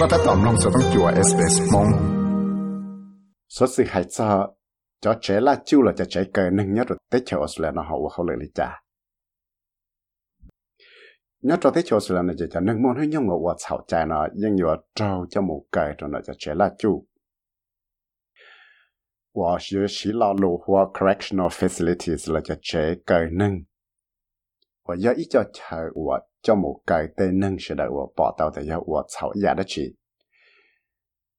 ก็ถ้าตอบลงจะต้องจัวเอสเอสมงสุดสิหายซอจะเชล่าจิ้วเราจะใช้เกินหนึ่งยอดเตชอสเลนเขาว่าเขาเลยลิจ้ายอดเตชอสเลนจะจะหนึ่งมอนให้ย่องว่าเฉาใจเนาะยังอยู่เจ้าจมูกเกยจนเราจะเชล่าจิ้วว่าเยอะชิลาลูว่า correctional facilities เราจะใช้เกินหนึ่ง 我要一脚头我叫母鸡对能学的我报道的要我操压的去。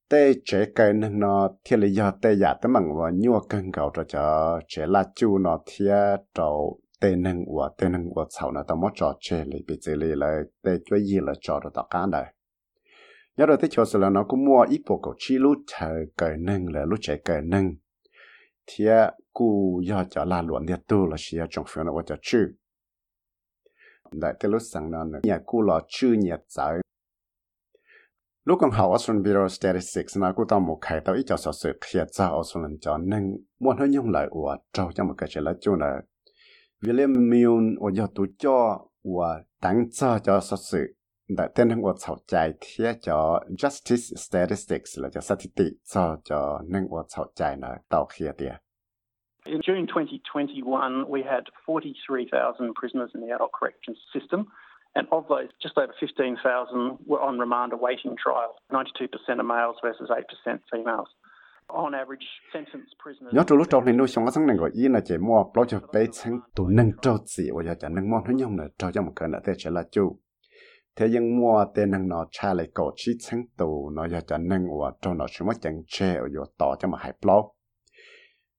对这个能呢，天里要对压的们我你我更高着叫这辣椒呢天着对能我对能我操呢，怎么着这里比这里来对专业了着着到干的。nhớ rồi tới chỗ sự là nó cũng mua ít bộ cổ chi lúc chờ cởi nâng là lúc chạy cởi nâng thì cú do cho là luận địa tu là xia trong phiếu nó cho chữ đại tế lúc sáng nọ nhà cú lo chư nhiệt giáo lúc còn học Australian Bureau of Statistics mà cú tao một khai tao ít cho sở sự khiết ra Australian cho nên muốn hơi nhung lại của trâu cho một cái chuyện là chỗ là William Milne ở giờ tụ cho và tăng cho cho sở sự đại tên hàng của sau chạy thiết cho Justice Statistics là cho statistic cho cho nên của sau chạy là tao khiết tiền In June 2021, we had 43,000 prisoners in the adult corrections system. And of those, just over 15,000 were on remand awaiting trial. 92% are males versus 8% females. On average, sentenced prisoners. nhớ trong lúc trong này nuôi sống cái này gọi ý là chỉ mua bao cho bé sáng tụ nâng trâu chỉ và giờ chẳng nâng món thứ nhông là trâu cho một cái là thế sẽ là chú thế nhưng mua tên nâng nó cha lại cổ chi sáng tụ nó giờ chẳng nâng và trâu nó chỉ mất chẳng che ở giờ tỏ cho mà hại bao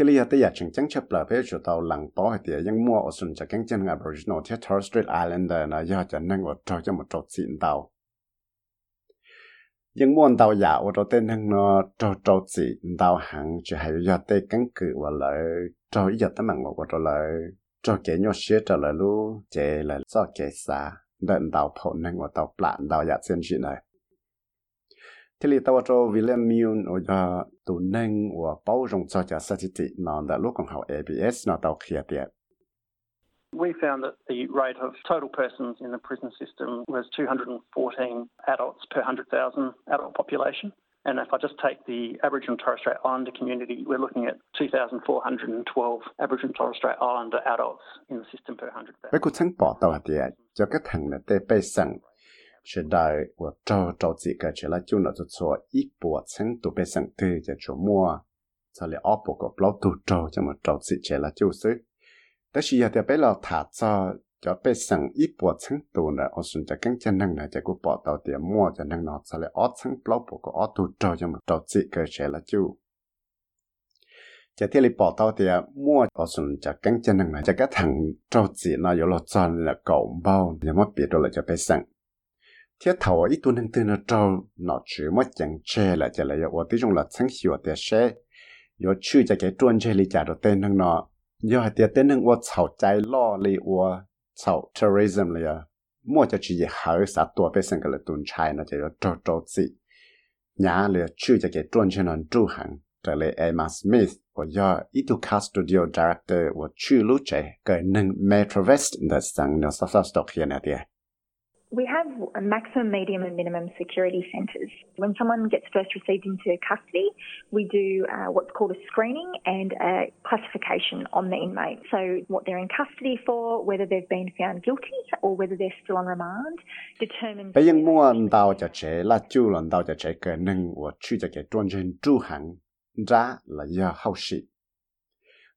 thế blog li thì lý do giờ chừng chẳng chấp là bé chủ tàu lăng bỏ thì ยัง mua ở xuân cho kinh chân Aboriginal theo Torres Strait Islander là ờ, do chân năng ở cho cho một trò xịn tàu. Nhưng mua tàu giả ở chỗ tên năng nó trò trò xịn tàu hàng chỉ hay do tê cánh cự và lại trò, ý giờ tấm bằng của trò lại trò kể nhau xế trò lại lu chế là do kể xa đợn tàu phổ nên của tàu plạn tàu giả xuyên chuyện này. Thế thì tao cho William ở tụ nên và bao cho cho statistic nó đã lúc còn học ABS nó tao kia tiệt We found that the rate of total persons in the prison system was 214 adults per 100,000 adult population. And if I just take the Aboriginal and Torres Strait Islander community, we're looking at 2,412 Aboriginal and Torres Strait Islander adults in the system per 100,000. Với cuộc sống bỏ tàu hạt tiệt cho các thằng là tê bê sẵn sẽ đại và trâu trâu gì cả chỉ là chú nó cho cho ít bộ chân tụ bê sẵn tư cho chú mua cho lại ốp bộ có bao tụ trâu cho mà trâu gì chỉ là chú sư 但是有的被老他早就被省一波程度呢，我顺着跟着能呢，结果报道点么就能拿出来二层老不过二度照就么照这个谁了就。这天里报道的么，我顺着跟着能呢，这个藤照字呢有了赚了狗包，有么别的了就被省。 thiết thầu ít tuần từ nó trâu nó chỉ mất chẳng che là chỉ là ở tí trong là sáng hiểu để xe, có chữ chả cái tuần che li trả được tên nó do hai tiệt tên nâng wa chảo trái lo li wa chảo terrorism li à mua cho chỉ hở sát tua bên sân cái là tuần chai nó chỉ là trâu trâu gì nhà li chữ chả cái tuần che nó trụ hàng trở lại Emma Smith và do ít tu studio director và chữ lúc trẻ cái nâng Metro West đã sang nó sắp sắp đọc hiện nay We have a maximum, medium, and minimum security centres. When someone gets first received into custody, we do uh, what's called a screening and a classification on the inmate. So, what they're in custody for, whether they've been found guilty or whether they're still on remand, determines. bây giờ mua đào cho trẻ là chú là đào cho trẻ cái nâng và chú cho cái tuần trên chú hàng ra là do hậu sĩ.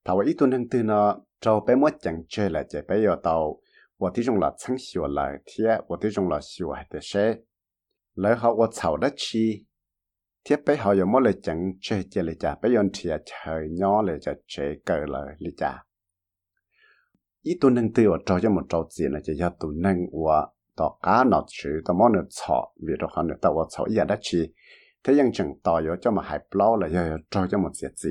Thảo ít tuần nâng từ nó cho bé mất chẳng chơi là trẻ bé giờ tàu 我这种了曾学来贴，我这种了学的些，然后我炒得起，贴背后有么来讲这这里家，不用贴菜鸟来就这个了里家。一度能对我找这么着急呢，就要度能我到家那去，到么能炒，为了好呢，到我炒也得去。 thế nhưng chẳng tỏ yếu cho mà hại bao là yếu cho cho một việc gì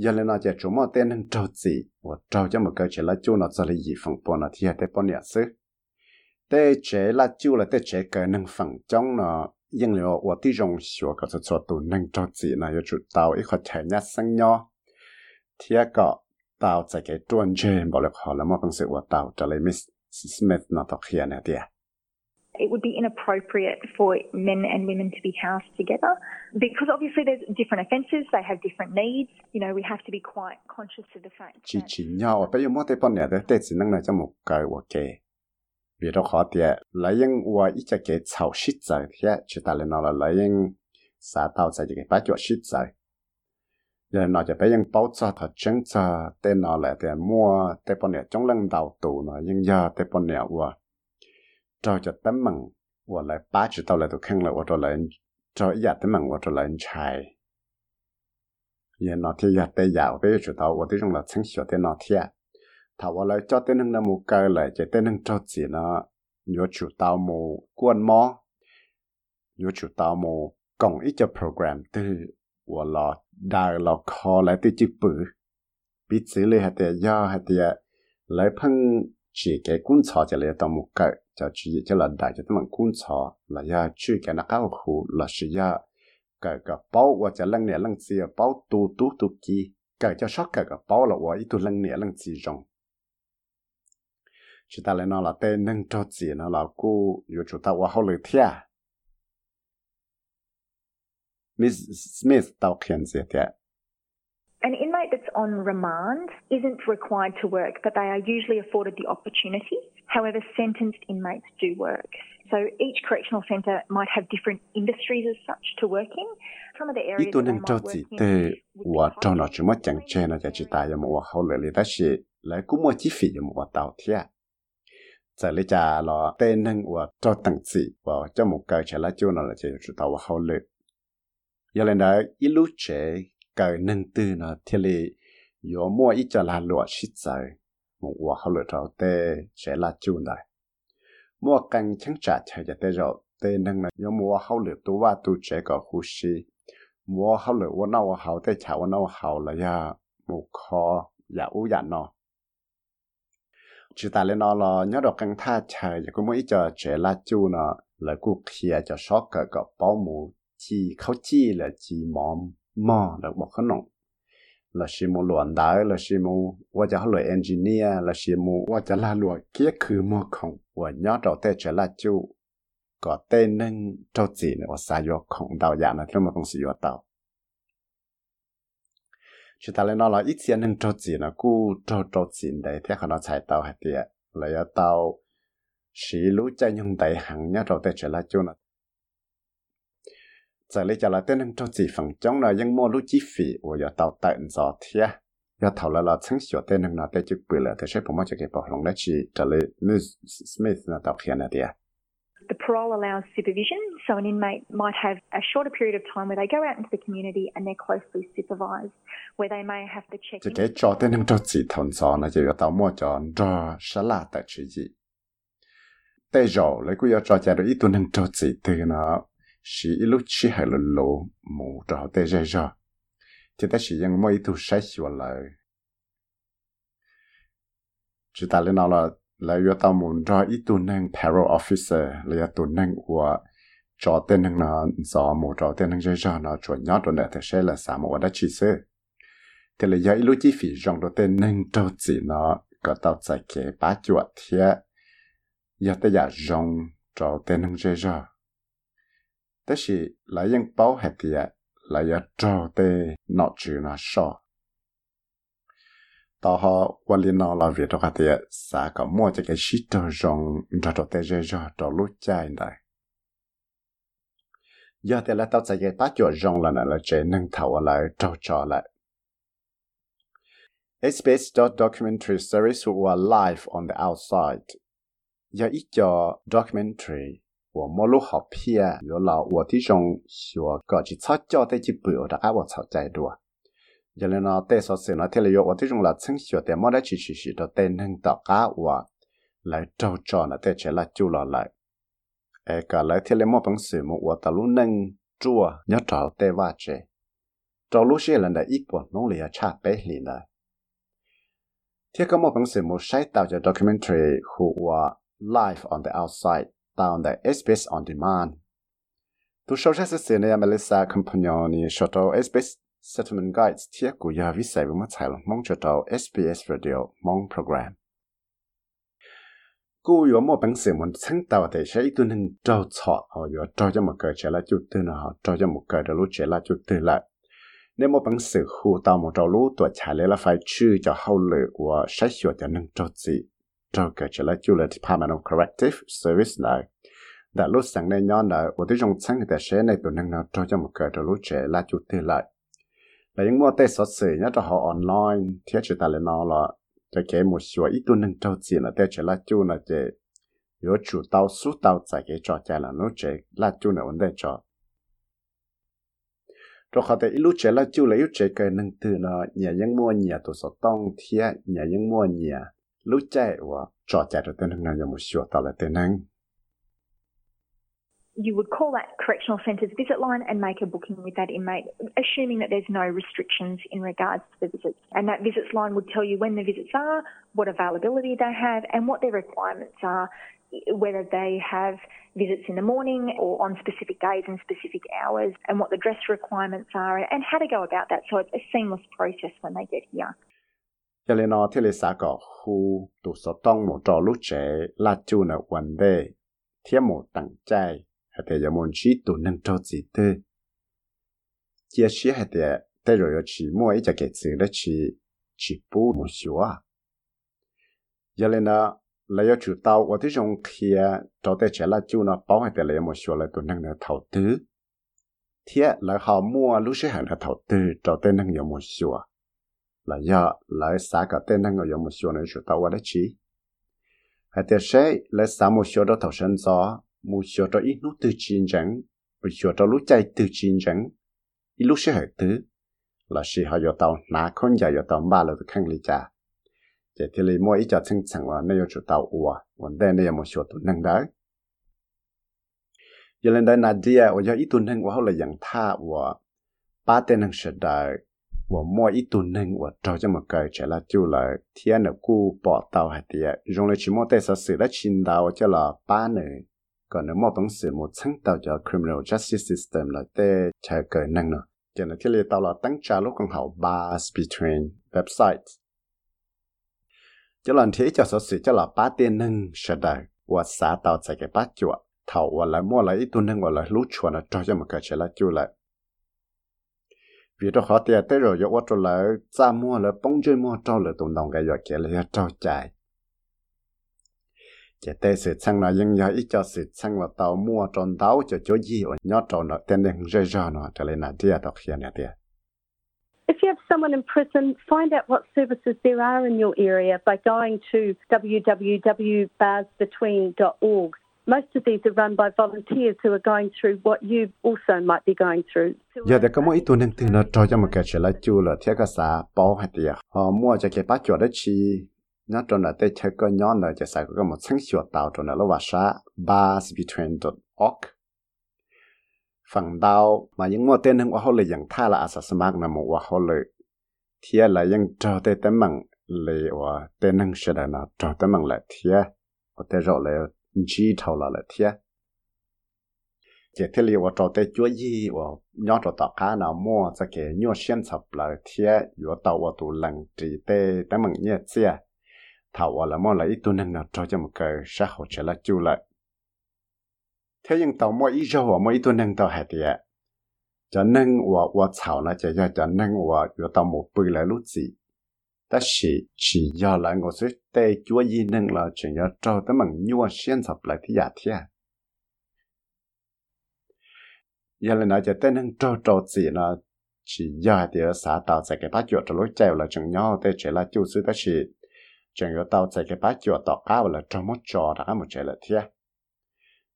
giờ lên nó chỉ chúng mà tên nên trâu gì và trâu cho một cái chế là chú nó cho là gì phẳng bò nó thì hay bao nhiêu sự tế chế là chú là tế chế cái năng phòng trong nó nhưng liệu và tí rong sửa cái chỗ tụ năng trâu gì là yêu chú tàu ít khó thể nhát sang nhau thì có tàu chạy cái tuần trên bảo lực họ là một công sự và tàu trở lại Miss Smith nó thực hiện này tiệt it would be inappropriate for men and women to be housed together because obviously there's different offences, they have different needs. You know, we have to be quite conscious of the fact. Chỉ chỉ nhau, bây giờ mỗi tế bọn nhà đấy, tế chỉ năng này cho một cái hoặc kề. Vì đó khó tiệt, lấy những và ít cho cái chảo shit rồi, thì chỉ ta lên nó là lấy những xã tàu rồi, cái bát chuột shit rồi. Giờ nó จะไปยังเป้าจะถัดจังจะเต้นอะไรแต่มัวเต้ปนเนี่ยจ้องเรื่องดาวตูเนาะยังยาเต้ปนเนี่ยว่า cho cho tấm mừng và lại ba chữ tao lại tôi khăn lại và tụi lại cho giả tấm mừng và tụi lại chạy yên nó thì giả tê giả về chữ tao và tiếng là chẳng sửa tên nó thì à thảo và lại cho tên hưng nó mù cơ lại chỉ tên hưng cho chỉ nó nhớ chữ tao mù quan mò nhớ chữ tao mù còn ít cho program từ và là đào là khó lại từ chữ bự. Biết xử lý hạt tiền do hạt tiền lấy phân chỉ cái cuốn sọ chỉ lấy tao mù cơ cái cho chỉ cho là đại cho tao một cuốn sọ là ya cái nó cao khu là chỉ ya cái cái bao và cho lăng nè lăng xìa bao tu tu tu kỳ cái cho sót cái cái bao là wa ít tu lăng nè lăng xì rong chỉ ta lại nói là tên nâng cho gì nó là cô yêu chúng ta qua hậu lệ thia Miss Smith tao khen gì thế An inmate that's on remand isn't required to work, but they are usually afforded the opportunity. However, sentenced inmates do work. So each correctional centre might have different industries as such to work in. Some of the areas that they might work in. Thế, và trong nó chỉ mất chẳng chê nó là một hậu lệ lý ta sẽ lại cũng một chi phí một tàu thiệt giờ lấy cha là tên nâng và cho tầng sĩ và cho một cái trả lại chỗ nào là chỉ chủ tàu hậu lực giờ lên đó ít lúc trẻ cái nâng tư nó thì là có một quả hậu lực rồi tê sẽ là chỗ này mua càng chẳng trả chạy cho tê rồi tê nâng là có mua hậu lực tu và tu trẻ có hú xí mua hậu lực và nào hậu tê chả và nào hậu là ya một kho ya u ya nó chỉ ta lên nó là nhớ được căng tha chờ cũng mỗi giờ trẻ là chú nó là cụ kia cho sót cái cái bảo mù chỉ khâu chi là chỉ mò mò là bọc cái nọng là chỉ một luận đá là chỉ một và cho lỗi engineer, là chỉ một và cho là lỗi kia cứ một không và nhớ trâu tê trở là chú. Có tên nâng trâu gì nữa và xa vô không đào giả nữa trong mà không sử dụng tàu. Chúng ta lại nói là ít xe nâng trâu gì nữa cú trâu trâu gì đấy thế còn nó chạy tàu hay tiệt là tàu xí lũ chạy nhung đầy hàng nhớ trâu tê trở là chú nữa giờ lấy trở lại tên nên cho gì phần trong là những mua lũ chi phí của giờ tàu tận gió thiệt giờ thầu là là chính sửa tên nên nó tới chụp bự là thế sẽ phải mua cho cái bảo lòng đấy chỉ trở lại Miss Smith là tàu kia này tiệt The parole allows supervision, so an inmate might have a shorter period of time where they go out into the community and they're closely supervised, where they may have to check in. cái cho tên em cho chỉ thôn gió là chỉ có tao mua cho cho sẽ là tại chuyện gì. Tại rồi lấy cái cho cha được ít tuần em cho chỉ từ nó chỉ lúc chỉ hay là lộ mù trò tê dây ra thì ta chỉ dùng mấy thu sách vào lời chỉ ta lên nào là là yêu tao muốn cho ít tu năng parole officer, là yêu tu năng của cho tên năng nó do mù trò tên năng dây ra nó chuẩn nhót rồi nè thì sẽ là sao mà đã chỉ sơ thì là do ít lúc chỉ phí dòng đầu tên năng trâu chỉ nó có tao giải kế bá chuột thiệt giờ tới giờ dòng trò tên năng dây ra 但是来用包含的来要找的哪处哪少。到后我领到了别的话的，三个么这个许多人找到的人找到路在的。giờ thì là tao sẽ giải tác cho rong là là trẻ nâng thảo là trâu trò lại. SBS documentary series were live on the outside. Giờ ít documentary 我莫路好片，有老我的种学个去吵架的去不要的，爱我吵在多。giờ nên nó tê số sự nó thế là yo ở trong là chính sửa để mỗi đã chỉ chỉ chỉ đó tên hưng tạo cá và lại trâu trò nó tê chế là chú lọ lại e cả lại thì lấy một bằng sự một quả tàu nâng chua nhớ trào tê va chế trào lúc xưa lần đại ít bộ nông lìa cha bé lì này thì có một bằng sự một sai tạo cho documentary who were live on the outside down the SBS on demand. Tu show sa se ne Melissa Company shoto SBS Settlement Guides tia ku ya vi sai ma chai mong choto SBS Radio mong program. Ku yo mo bang se mon chang tao te sai tu nen trao chọ ho yo trao cho mo ka che la chu tu na ho trao cho mo ka de lu che la chu tu la. Nếu mà bằng sự khu tao một trâu lú tuổi trả lẽ là phải chư cho hậu lự của sách sửa cho nâng trâu gì cho cái chỉ là chủ là Department of Corrective Service này. đã lúc sáng nay nhỏ là ở tôi trong sáng cái sẽ này tụi năng nào cho cho một cái cho lúc trẻ là chủ tư lại. là những mua tê sở sử nhá, cho họ online thiết chỉ ta lên nó là cho cái một số ít tu năng trâu gì là để cho là chủ là để yếu chủ tao số tao giải cái trò chơi là nó chơi là chủ là vấn đề cho rồi họ thấy lúc trẻ là chủ là yếu trẻ cái năng từ nó nhà những mua nhà tổ sở tông thiệt nhà những mua nhà you would call that correctional centre's visit line and make a booking with that inmate, assuming that there's no restrictions in regards to the visits. And that visits line would tell you when the visits are, what availability they have, and what their requirements are, whether they have visits in the morning or on specific days and specific hours, and what the dress requirements are, and how to go about that. So it's a seamless process when they get here. Cho nên nó thì là sao có khu tụ sở tông một trò lúc trẻ là chú nợ quần đề thiết một tặng trai hay thì giờ muốn chỉ tụ nâng cho gì tư. Chia sẻ hay thì tới rồi chỉ mua ít cái chữ đó chỉ chỉ bù một số à cho nên đó là yêu chủ tàu và cái trong kia cho tới trẻ là chú nó bảo hay thì lấy một số là tụ nâng nó thầu tư thiết là họ mua lúc sẽ hàng là thầu tư cho tới nâng nhiều một số là do lại xã cả tên năng ở dòng một số này chủ tàu và đó chỉ hay thì sẽ lại xã một số đó thầu sinh gió, một số đó ít nút từ chiến tranh một số đó lúc chạy từ chiến tranh ít lúc sẽ hợp thứ là sự họ dòng tàu nã con dài dòng tàu ba là được khăn lý trả chỉ thì lý mỗi ít cho chân chẳng là nơi chủ tàu ủa vấn đề này một số tụi năng đấy giờ lên đây Nadia ở giờ ít tụi năng của họ là dạng tha ủa, ba tên năng sẽ đời 我摸一吨能我找这么个起来就了天的古报道还的，用了去摸带上水了青岛叫了八呢。còn nếu mà bằng sự một sáng tạo cho criminal justice system là để chạy cởi năng nữa cho nên thì tao là tăng trả lúc con học bars between websites cho lần thế cho số sự cho là ba tiền năng sẽ đại và xã tạo chạy cái bát chuột thầu và lại mua lại ít tuần năng và lại lút chuột nó cho cho một cái chỉ là Chu rồi mua bông mua cho kia mua cho là you have someone in prison, find out what services there are in your area by going to www.barsbetween.org. Most of these are run by volunteers who are going through what you also might be going through. giờ để có mỗi tuần nên nó cho cho một cái chuyện là chú là thiết cái xã bảo hạt địa. Họ mua cho cái bát chuột đó chi. Nó cho là tới chơi có nhớ là cho sai có một sáng sửa tạo nó là lo sa barsbetween.org phần đào mà những mua tên hơn họ lời yang tha là asa smart là một họ lời thia là những cho tết tấm mạng lời và tên hơn sẽ là nó cho tấm bằng là thia. Và tết rồi chỉ thầu là là thế chỉ thế liệu tôi tới chú ý, tôi vào nhớ trò tao cá nào mua sẽ kể nhớ xuyên sập là thiệt, vừa tàu tôi tụ lần chỉ tê tớ mừng nhớ xe thầu vào là mua là ít tu nên là cho một cái xã hội trở lại chú lại thế nhưng tàu mua ít rau vào mua ít tu nên tàu hạt địa cho nên tôi vào thảo là chỉ cho cho nên tôi vừa tàu một bự lại lúc gì ta chỉ chỉ giờ là ngồi dưới tê chúa gì nên là chỉ giờ trâu tới bằng nhua xuyên sập lại thì giả thiệt giờ là nói cho tên nên trâu trâu gì là chỉ giờ thì ở xã tàu sẽ cái bát chuột trâu lối chèo là chừng nhau tê chỉ là chủ sư ta chỉ chừng giờ tàu sẽ cái bát chuột tao cao là trâu một trò đã một chạy là thiệt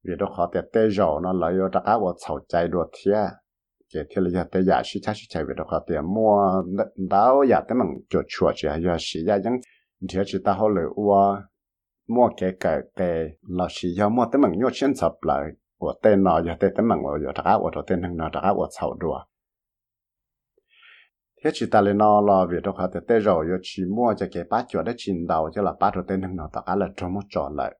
vì đó khó tiệt tê rổ nó lấy ở đã vào sầu chạy đuổi thiệt cái thế là giờ tới giờ sĩ cha sĩ cha về đó họ tiền mua đào giờ tới mình cho chùa chỉ hay giờ sĩ giờ những thì chỉ ta họ lựa ua mua cái cái cái là sĩ giờ mua tới mình nhốt chân sập lại của tên nó giờ tới tới mình ở giờ đã ở tên thằng nó đã ở sau đó thế chỉ ta lên nó là về đó họ tới tới rồi giờ chỉ mua cho cái bát chùa để chín đầu cho là bát rồi tên thằng nó đã là trong một chỗ lại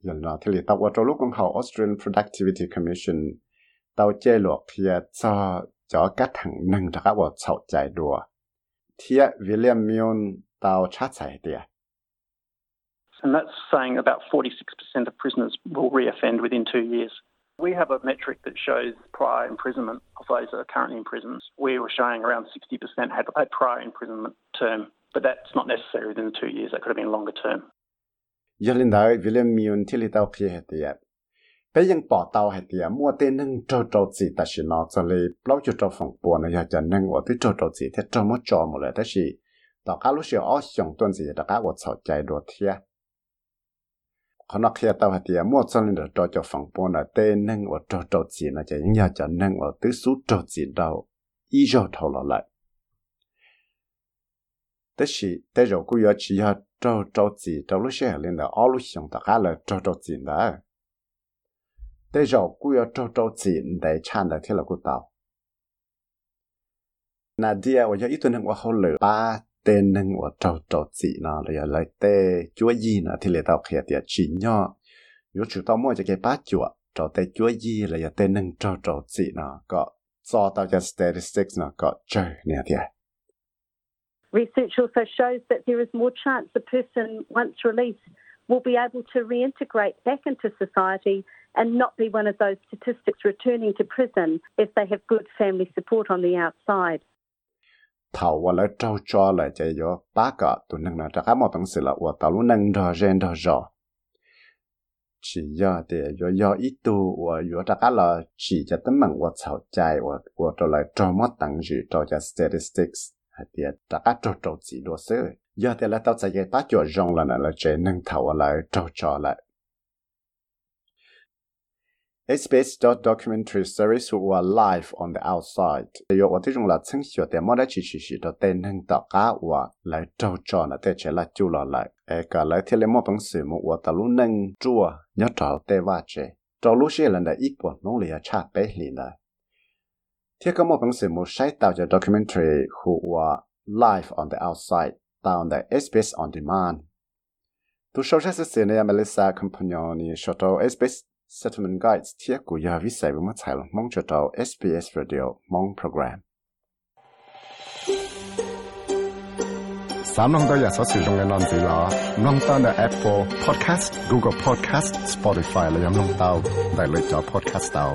giờ nó thì tao ở trong lúc con họ Australian Productivity Commission ต้าเจหลวกเทียจอจอกัดถังนึ่งนะครับว่าเฉาใจดัวเทียวิลเลียมมิวนเต้าชัดใจเดีย And that's saying about 46% of prisoners will reoffend within two years. We have a metric that shows prior imprisonment of those that are currently in prisons. We were showing around 60% had a prior imprisonment term, but that's not necessary within two years. That could have been longer term. Yalindai William Mion Tilitau Kihetia. Bây giờ bỏ tàu hay tia mua tên nâng trâu trâu chỉ ta chỉ nó cho lâu cho trâu phòng buồn này ya nâng ở tới trâu trâu chỉ thế, trâu mất một lại đó chỉ tao cá lúc xưa ở xong tuần gì đó cá ở sau chạy đồ thiệt họ nó kia tao hay tiền mua cho nên là cho cho phòng bồn là tên nâng ở trâu trâu gì là chỉ những nhà nâng ở tứ số trâu gì đâu. Ý cho thầu là lại. Thế thì thế rồi cũng có chỉ là trâu trâu gì cho lúc sẽ lên là ở lúc xong tất cá là trâu trâu gì đó tới rồi cú yo trâu trâu chỉ để chan là thế là cú tàu nà dia và yo ít tuần hàng hậu lửa ba tên nâng và trâu trâu chỉ nó là yo lấy tê chúa gì thì lấy tàu khía tiệt chỉ nhỏ. Yo chủ tao mua cái bát chúa trâu tê chúa gì là yo nâng trâu trâu chỉ nó có so tao cho statistics nó có chơi nè tiệt Research also shows that there is more chance a person, once released, will be able to reintegrate back into society and not be one of those statistics returning to prison if they have good family support on the outside. thầu và lại trâu cho lại chạy vô ba cả tụi nâng là chắc một bằng sự là và tao luôn nâng đó gen đó rõ chỉ do để do do ít tu và do chắc là chỉ cho tấm mạng và chào chạy và và trở lại cho mất tăng gì cho cho statistics. Hay thì chắc cho cho chỉ đồ sơ do thế là tao sẽ cái ta cho rong là là chạy nâng thầu lại trâu cho lại. SBS.documentary series who are live on the outside. Yo ở trong là chính xác để mà đã chỉ chỉ chỉ đó tên hình tạo cá và lại trâu trò là để chế là chú lọ lại. E cả lại thì lấy một bằng sự một và ta luôn nâng chua nhớ trò tê va chế. Trò lúc xưa là ít bộ nông lìa cha bé lì lại. Thì có một bằng sự một sai tạo cho documentary who are live on the outside down the SBS on demand. Tu show sẽ sẽ này Melissa Compagnon show SBS Settlement Guides thiết của giờ viết sai với Tài Lộc mong cho tàu SBS Radio mong program. Sám nông tôi giờ sở sử dụng nền gì là nông ta là Apple Podcast, Google Podcast, Spotify là giống nông tàu, đại lựa chọn podcast tàu.